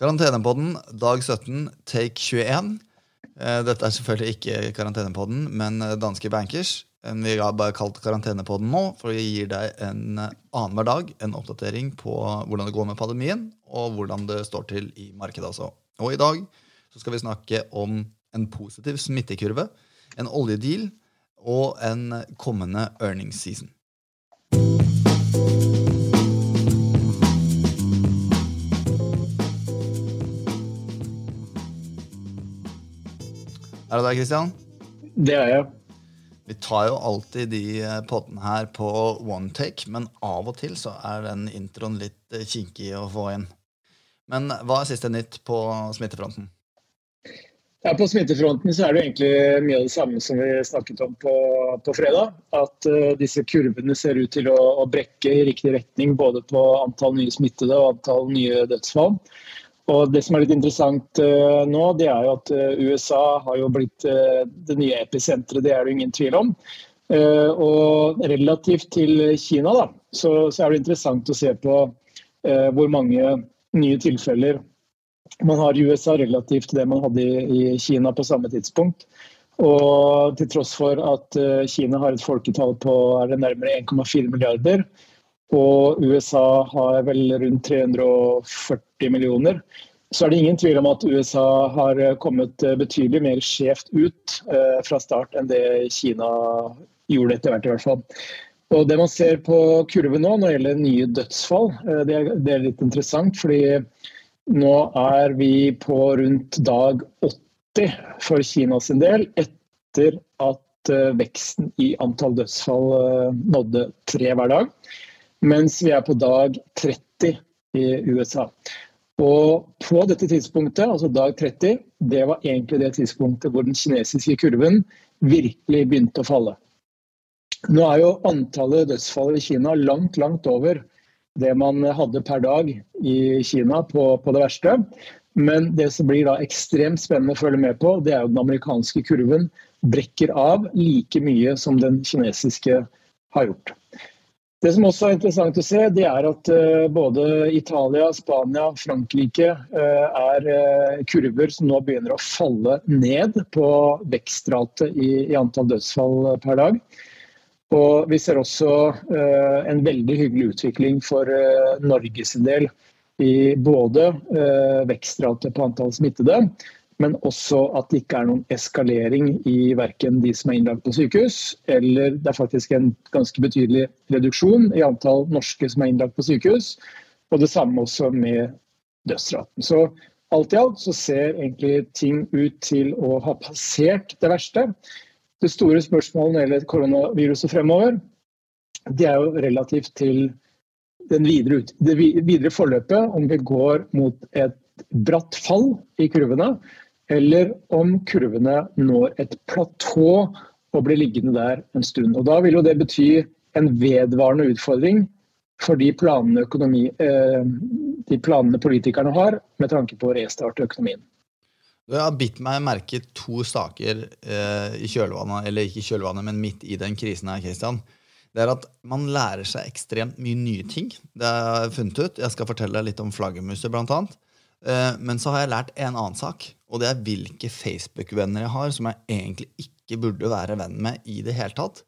Karantenepodden, dag 17, take 21. Eh, Dette er selvfølgelig ikke karantenepodden, men eh, Danske Bankers. Eh, Vi har bare kalt karantenepodden nå, for vi gir deg en annenhver dag en oppdatering på hvordan det går med pandemien, og hvordan det står til i markedet også. Og i dag så skal vi snakke om en positiv smittekurve, en oljedeal og en kommende earnings season. Er det deg, Christian? Det er jeg. Vi tar jo alltid de pottene poddene her på one take, men av og til så er den introen litt eh, kinkig å få inn. Men hva er siste nytt på smittefronten? Ja, på smittefronten så er det egentlig mye av det samme som vi snakket om på, på fredag. At uh, disse kurvene ser ut til å, å, brekke i riktig retning både på antall nye smittede og antall nye dødsfall. Og Det som er litt interessant uh, nå, det er jo at uh, USA har jo blitt det nye episenteret. Det er det ingen tvil om. og relativt til Kina da, så, så, er det interessant å se på hvor mange nye tilfeller man har i USA relativt til det man hadde i Kina på samme tidspunkt. Og til tross for at Kina har et folketall på er nærmere 1,4 milliarder, og USA har vel rundt 340 millioner, så er det ingen tvil om at USA har kommet eh, betydelig mer skjevt ut eh, fra start enn det Kina gjorde etter hvert, i hvert fall. Og Det man ser på kurven nå når det gjelder nye dødsfall, det er, litt interessant. fordi nå er vi på rundt dag 80 for Kina sin del, etter at eh, veksten i antall dødsfall eh, nådde tre hver dag. Mens vi er på dag 30 i USA. Og på dette tidspunktet, altså dag 30, det var egentlig det tidspunktet hvor den kinesiske kurven virkelig begynte å falle. Nå er jo antallet dødsfall i Kina langt, langt over det man hadde per dag i Kina på, på, det verste. Men det som blir da ekstremt spennende å følge med på, det er jo den amerikanske kurven brekker av like mye som den kinesiske har gjort. Det som også er interessant å se, det er at uh, både Italia, Spania, Frankrike uh, er uh, kurver som nå begynner å falle ned på vekstrate i, antall dødsfall per dag. Og vi ser også en veldig hyggelig utvikling for Norges del i både uh, vekstrate på antall smittede, men også at det ikke er noen eskalering i verken de som er innlagt på sykehus, eller det er faktisk en ganske betydelig reduksjon i antall norske som er innlagt på sykehus. Og det samme også med dødsraten. Så alt i alt så ser egentlig ting ut til å ha passert det verste. Det store spørsmålet når det gjelder koronaviruset fremover, det er jo relativt til videre, det videre forløpet, om vi går mot et bratt fall i kurvene, eller om kurvene når et platå og blir liggende der en stund. Og Da vil jo det bety en vedvarende utfordring for de planene, økonomi, eh, de planene politikerne har med tanke på å restarte økonomien. Jeg har bitt meg merke to saker eh, i kjølvannet, eller ikke i kjølvannet, men midt i den krisen her, Christian. Det er at man lærer seg ekstremt mye nye ting. Det har jeg funnet ut. Jeg skal fortelle deg litt om flaggermuser, blant annet. Eh, men så har jeg lært en annen sak, og det er hvilke Facebook-venner jeg har som jeg egentlig ikke burde være venn med i det hele tatt.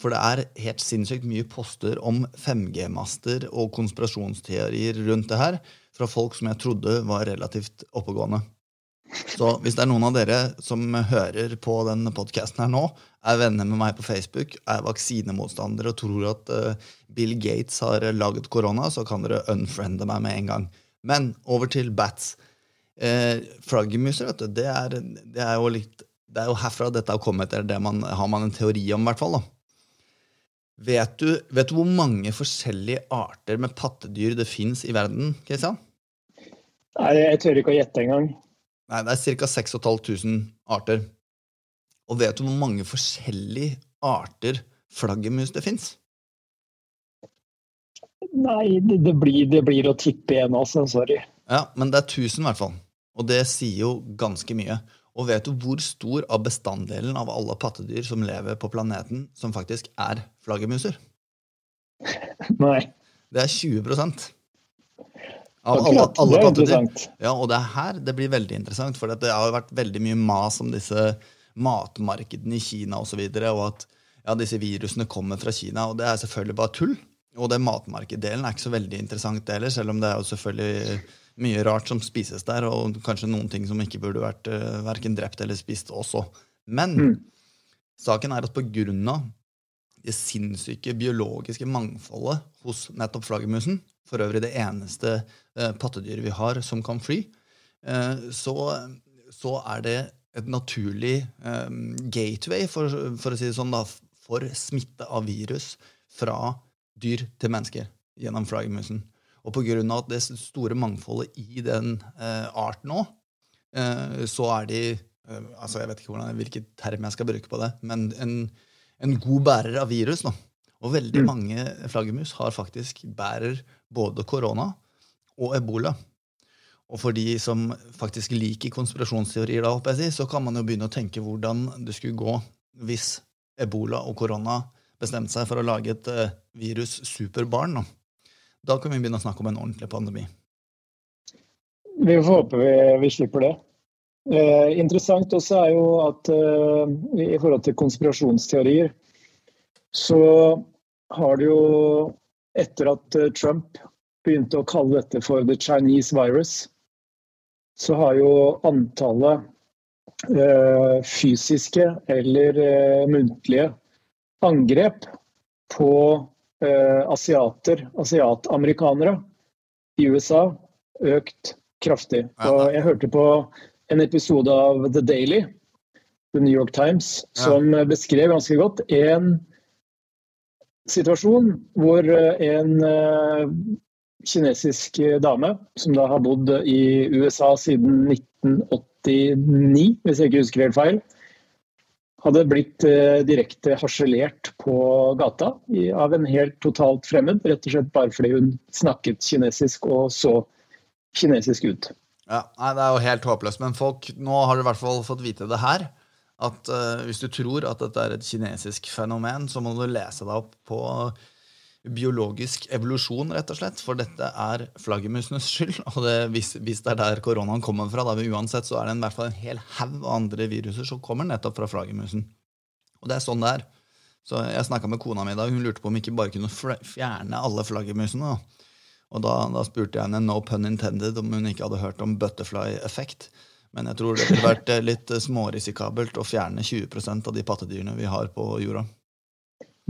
For det er helt sinnssykt mye poster om 5G-master og konspirasjonsteorier rundt det her fra folk som jeg trodde var relativt oppegående. Så hvis det er noen av dere som hører på denne podkasten her nå, er venner med meg på Facebook, er vaksinemotstandere og tror at uh, Bill Gates har laget korona, så kan dere unfriende meg med en gang. Men over til bats. Eh, Flaggermuser, vet du, det er, det er, jo litt det er jo herfra dette har kommet, eller det man, har man en teori om, i hvert fall. da. Vet du, vet du, hvor mange forskjellige arter med pattedyr det fins i verden? Kristian? Nei, Jeg tør ikke å gjette engang. Nei, det er ca. 6500 arter. Og vet du hvor mange forskjellige arter flaggermus det fins? Nei, det, det, blir, det, blir, å tippe igjen også. Sorry. Ja, Men det er 1000 i hvert fall. Og det sier jo ganske mye. Og vet du hvor stor av bestanddelen av alle pattedyr som lever på planeten, som faktisk er flaggermuser? Nei. Det er 20 Av alle, alle pattedyr. Ja, og det er her det blir veldig interessant, for det har jo vært veldig mye mas om disse matmarkedene i Kina osv., og, så videre, og at ja, disse virusene kommer fra Kina. Og det er selvfølgelig bare tull. Og det matmarkeddelen er ikke så veldig interessant det heller, selv om det er jo selvfølgelig mye rart som spises der, og kanskje noen ting som ikke burde vært uh, verken drept eller spist også. Men Mm. saken er at på grunn av det sinnssyke biologiske mangfoldet hos nettopp flaggermusen, for øvrig det eneste uh, pattedyret vi har som kan fly, uh, så, så er det et naturlig um, gateway, for, for å si det sånn, da, for smitte av virus fra dyr til mennesker gjennom flaggermusen. Og av det store mangfoldet i den eh, arten nå, eh, så er de eh, altså Jeg vet ikke hvordan, hvilket term jeg skal bruke på det, men en, en god bærer av virus. nå. Og veldig Mm. mange flaggermus har faktisk bærer både korona og ebola. Og for de som faktisk liker konspirasjonsteorier, da, håper jeg, si, så kan man jo begynne å tenke hvordan det skulle gå hvis ebola og korona bestemte seg for å lage et uh, virus superbarn. Da. da kan vi begynne å snakke om en ordentlig pandemi. Vi får håpe vi, vi slipper det. Eh, interessant også er jo at eh, i forhold til konspirasjonsteorier, så har det jo etter at eh, Trump begynte å kalle dette for the Chinese virus, så har jo antallet eh, fysiske eller eh, muntlige angrep på eh, asiater, asiatamerikanere i USA økt kraftig. Og jeg hørte på en episode av The Daily, The New York Times, som beskrev ganske godt en situasjon hvor eh, en eh, kinesisk dame, som da har bodd i USA siden 1989, hvis jeg ikke husker helt feil, hadde blitt eh, direkte harselert på gata av en helt totalt fremmed, rett og slett bare fordi hun snakket kinesisk og så kinesisk ut. Ja, nei, Det er jo helt håpløst. Men folk, nå har du i hvert fall fått vite det her. At uh, hvis du tror at dette er et kinesisk fenomen, så må du lese deg opp på biologisk evolusjon, rett og slett. For dette er flaggermusenes skyld. Og det, hvis, hvis det er der koronaen kommer fra, da uansett, så er det en, i hvert fall en hel haug av andre viruser som kommer nettopp fra flaggermusen. Og det er sånn det er. Så jeg snakka med kona mi i dag. Hun lurte på om vi ikke bare kunne fjerne alle flaggermusene. Og da, da spurte jeg henne no pun intended om hun ikke hadde hørt om butterfly-effekt. Men jeg tror det ville vært eh, litt eh, smårisikabelt å fjerne 20% av de pattedyrene vi har på jorda.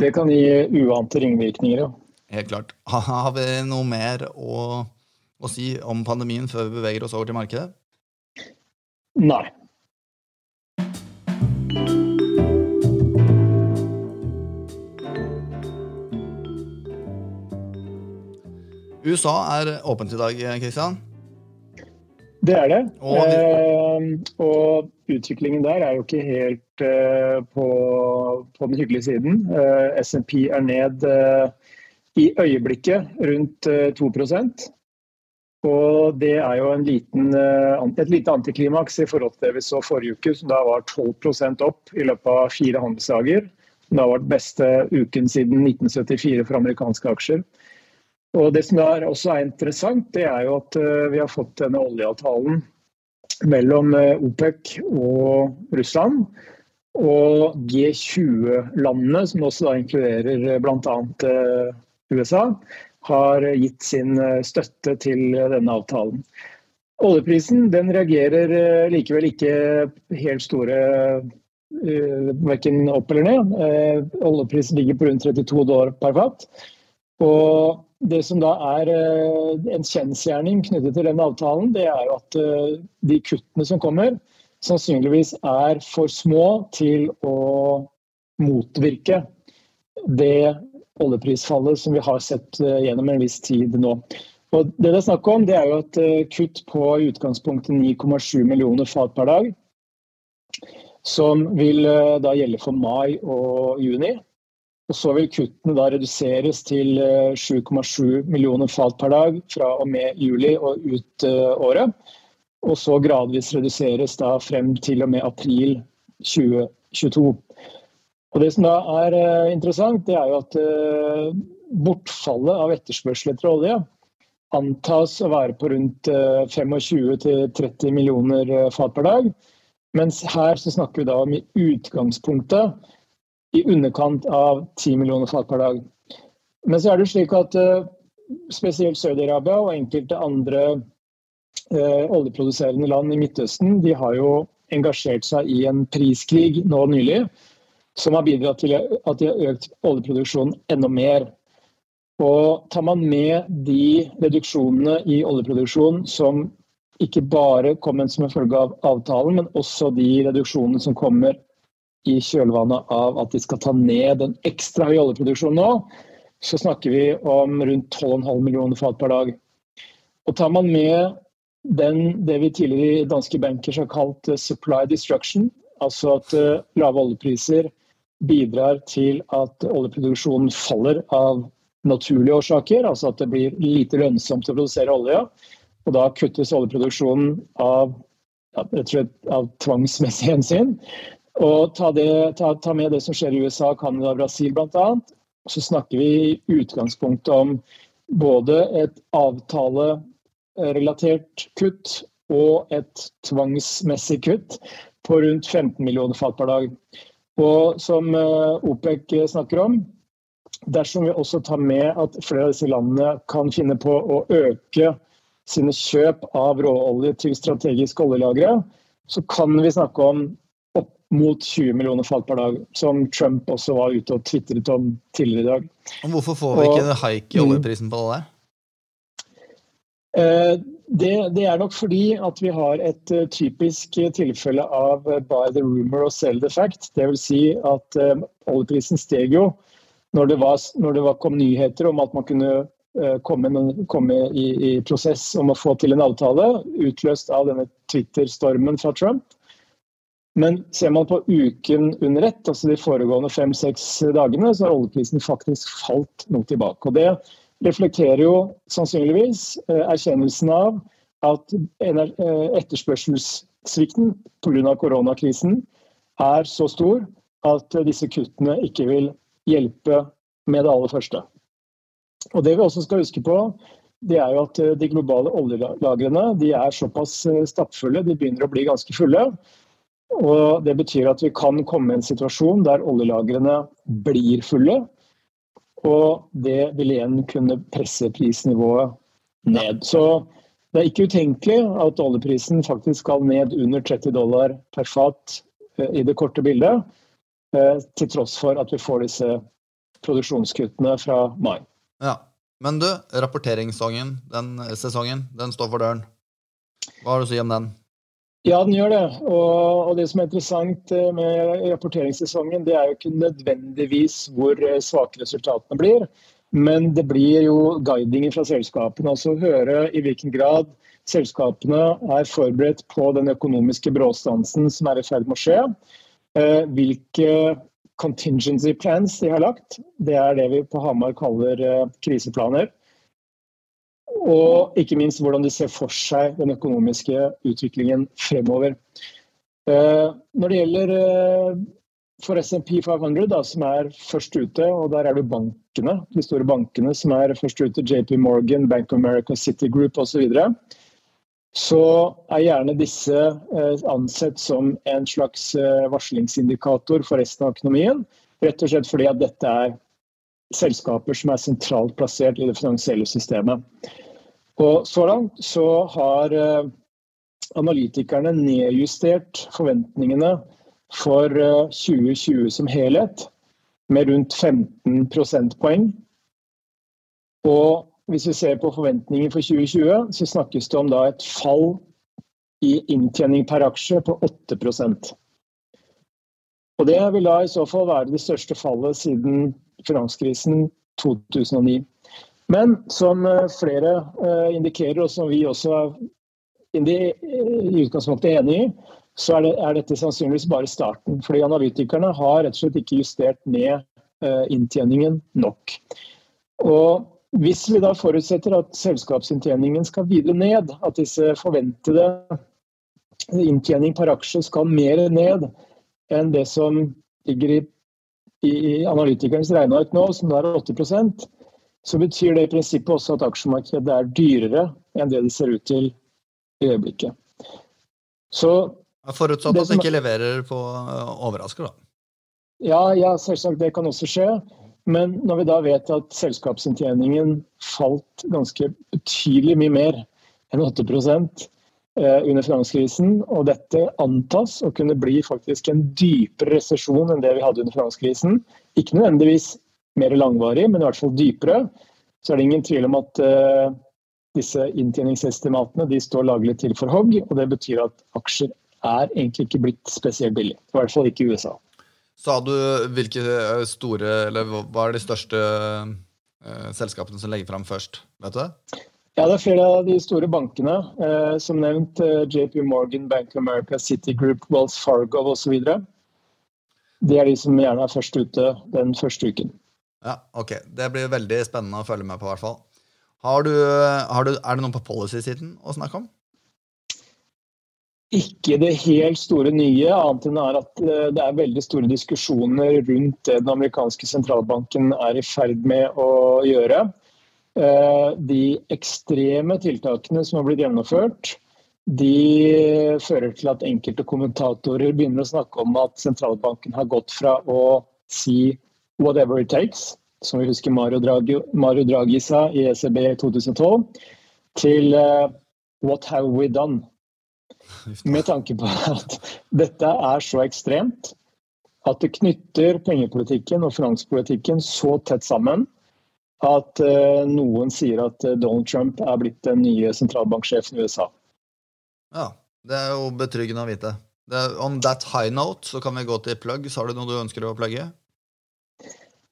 Det kan gi uante ringvirkninger. Ja. Helt klart. Har vi noe mer å, å si om pandemien før vi beveger oss over til markedet? Nei. USA er åpent i dag, Kristian. Det er det. Eh, og utviklingen der er jo ikke helt eh, på, på den hyggelige siden. Eh, SMP er ned eh, i øyeblikket rundt eh, 2 Og det er jo en liten, eh, et lite antiklimaks i forhold til det vi så forrige uke, som da var 12% opp i løpet av fire handelsdager. Som da var den beste uken siden 1974 for amerikanske aksjer. Og Det som er også er interessant, det er jo at eh, vi har fått denne oljeavtalen mellom eh, OPEC og Russland. Og G20-landene, som også da inkluderer bl.a. USA, har gitt sin eh, støtte til eh, denne avtalen. Oljeprisen den reagerer eh, likevel ikke helt store verken opp eller ned. Eh, oljeprisen ligger på rundt 32 dollar per fat. Og det som da er eh, en kjensgjerning knyttet til denne avtalen, det er jo at eh, de kuttene som kommer, sannsynligvis er for små til å motvirke det oljeprisfallet som vi har sett eh, gjennom en viss tid nå. Og det det er snakk om, det er jo et kutt på i utgangspunktet 9,7 millioner fat per dag. Som vil da gjelde for mai og juni. Og så vil kuttene da reduseres til eh, 7,7 millioner fat per dag fra og med juli og ut eh, året. Og så gradvis reduseres da frem til og med april 2022. Og Det som da er eh, interessant, det er jo at eh, bortfallet av etterspørsel etter olje antas å være på rundt 25-30 millioner fat per dag. Mens her så snakker vi da om i utgangspunktet i underkant av 10 millioner fat per dag. Men så er det slik at spesielt Saudi-Arabia og enkelte andre eh, oljeproduserende land i Midtøsten de har jo engasjert seg i en priskrig nå nylig, som har bidratt til at de har økt oljeproduksjonen enda mer. Og Tar man med de reduksjonene i oljeproduksjon som ikke bare kommer som en følge av avtalen, men også de reduksjonene som kommer i kjølvannet av at de skal ta ned den ekstra høye oljeproduksjonen nå, så snakker vi om rundt 12,5 millioner fat per dag. Og tar man med den, det vi tidligere i danske bankers har kalt eh, supply destruction, altså at uh, lave oljepriser bidrar til at oljeproduksjonen faller av naturlige årsaker, altså at det blir lite lønnsomt å produsere olje. Og da kuttes oljeproduksjonen av, ja, av tvangsmessig hensyn. Og ta, det, ta, ta, med det som skjer i USA, Canada og Brasil bl.a så snakker vi i utgangspunktet om både et avtalerelatert kutt og et tvangsmessig kutt på rundt 15 millioner fat per dag. Og som eh, OPEC snakker om, dersom vi også tar med at flere av disse landene kan finne på å øke sine kjøp av råolje til strategiske oljelagre, så kan vi snakke om mot 20 millioner fall per dag, som Trump også var ute og tvitret om tidligere i dag. Og hvorfor får vi ikke en haik i oljeprisen på det? Eh, det, det, er nok fordi at vi har et uh, typisk tilfelle av by the rumor og sell the fact. Dvs. Si at oljeprisen steg jo når det, var, når det var, kom nyheter om at man kunne komme, komme i, i, prosess om å få til en avtale, utløst av denne Twitter-stormen fra Trump. Men ser man på uken under ett, altså de foregående fem-seks dagene, så har oljeprisen faktisk falt noe tilbake. Og Det reflekterer jo sannsynligvis eh, erkjennelsen av at eh, etterspørselssvikten pga. koronakrisen er så stor at disse kuttene ikke vil hjelpe med det aller første. Og Det vi også skal huske på, det er jo at de globale oljelagrene de er såpass eh, stappfulle, de begynner å bli ganske fulle. Og Det betyr at vi kan komme i en situasjon der oljelagrene blir fulle. Og det vil igjen kunne presse prisnivået ned. Så det er ikke utenkelig at oljeprisen faktisk skal ned under 30 dollar per fat eh, i det korte bildet. Eh, til tross for at vi får disse produksjonskuttene fra mai. Ja, Men du, rapporteringssesongen den, sesongen, den står for døren. Hva har du å si om den? Ja, den gjør det. Og, det som er interessant eh, med rapporteringssesongen, det er jo ikke nødvendigvis hvor eh, svake resultatene blir. Men det blir jo guidinger fra selskapene. Altså høre i hvilken grad selskapene er forberedt på den økonomiske bråstansen som er i ferd med å skje. Eh, hvilke contingency plans de har lagt. Det er det vi på Hamar kaller kriseplaner. Og ikke minst hvordan de ser for seg den økonomiske utviklingen fremover. Eh, når det gjelder eh, for SMP 500, da, som er først ute, og der er det bankene, de store bankene som er først ute, JP Morgan, Bank of America, Citigroup osv., så, så er gjerne disse eh, ansett som en slags varslingsindikator for resten av økonomien. Rett og slett fordi at dette er selskaper som er sentralt plassert i det finansielle systemet. Og så langt så har eh, analytikerne nedjustert forventningene for 2020 eh, som helhet med rundt 15 prosentpoeng. Og hvis vi ser på forventninger for 2020, så snakkes det om et fall i inntjening per aksje på 8% Og Det vil da i så fall være det største fallet siden finanskrisen 2009. Men som eh, flere eh, indikerer, og som vi også er i utgangspunktet enig i, så er, det, er, dette sannsynligvis bare starten. Fordi analytikerne har rett og slett ikke justert ned eh, inntjeningen nok. Og hvis vi da forutsetter at selskapsinntjeningen skal videre ned, at disse forventede inntjening per aksje skal mer ned enn det som ligger i, i analytikernes regneark nå, som er 8 så betyr det i prinsippet også at aksjemarkedet er dyrere enn det det ser ut til i øyeblikket. Så Forutsatt at det ikke leverer på eh, overrasker, da. Ja, ja, selvsagt. Det kan også skje. Men når vi da vet at selskapsinntjeningen falt ganske betydelig mye mer enn 8 eh, under finanskrisen, og dette antas å kunne bli faktisk en dypere resesjon enn det vi hadde under finanskrisen, ikke nødvendigvis mer langvarig, men i hvert fall dypere, så er det ingen tvil om at uh, disse inntjeningsestimatene de står laglig til for hogg. og Det betyr at aksjer er egentlig ikke blitt spesielt billig. I hvert fall ikke i USA. Sa du hvilke store, eller hva er de største uh, selskapene som legger fram først? Vet du det? Ja, det er flere av de store bankene. Eh, som nevnt JP Morgan, Bank of America, Citigroup, Wells Fargo osv. De er de som gjerne er først ute den første uken. Ja, ok. Det blir veldig spennende å følge med på, i hvert fall. Har du, har du, er det noe på policy-siden å snakke om? Ikke det helt store nye, annet enn at eh, det er veldig store diskusjoner rundt det den amerikanske sentralbanken er i ferd med å gjøre. Eh, de ekstreme tiltakene som har blitt gjennomført, de fører til at enkelte kommentatorer begynner å snakke om at sentralbanken har gått fra å si 'whatever it takes', som vi husker Mario Draghi, Mario Draghi sa i ECB i 2012, til uh, 'what have we done'? Med tanke på at dette er så ekstremt at det knytter pengepolitikken og finanspolitikken så tett sammen at uh, noen sier at uh, Donald Trump er blitt den nye sentralbanksjefen i USA. Ja, det er jo betryggende å vite. Det, on that high note så kan vi gå til plugg. Har du noe du ønsker å plugge?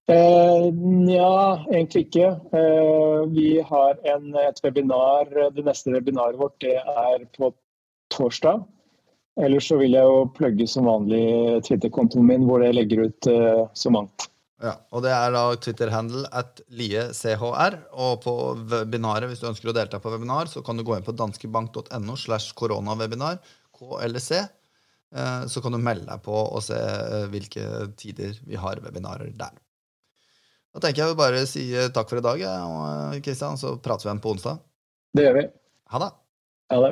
Eh, Nja, egentlig ikke. Eh, vi har en, et webinar. Det neste webinaret vårt det er på torsdag. Ellers så vil jeg jo plugge som vanlig Twitter-kontoen min, hvor jeg legger ut eh, så mangt. Ja, og Det er da Twitter-handle at liechr. Og på webinaret, hvis du ønsker å delta på webinar, så kan du gå inn på danskebank.no slash koronawebinar, KLC. Så kan du melde deg på og se hvilke tider vi har webinarer der. Da tenker jeg vi bare si takk for i dag, Kristian, så prater vi igjen på onsdag. Det gjør vi. Ha det. Ha det.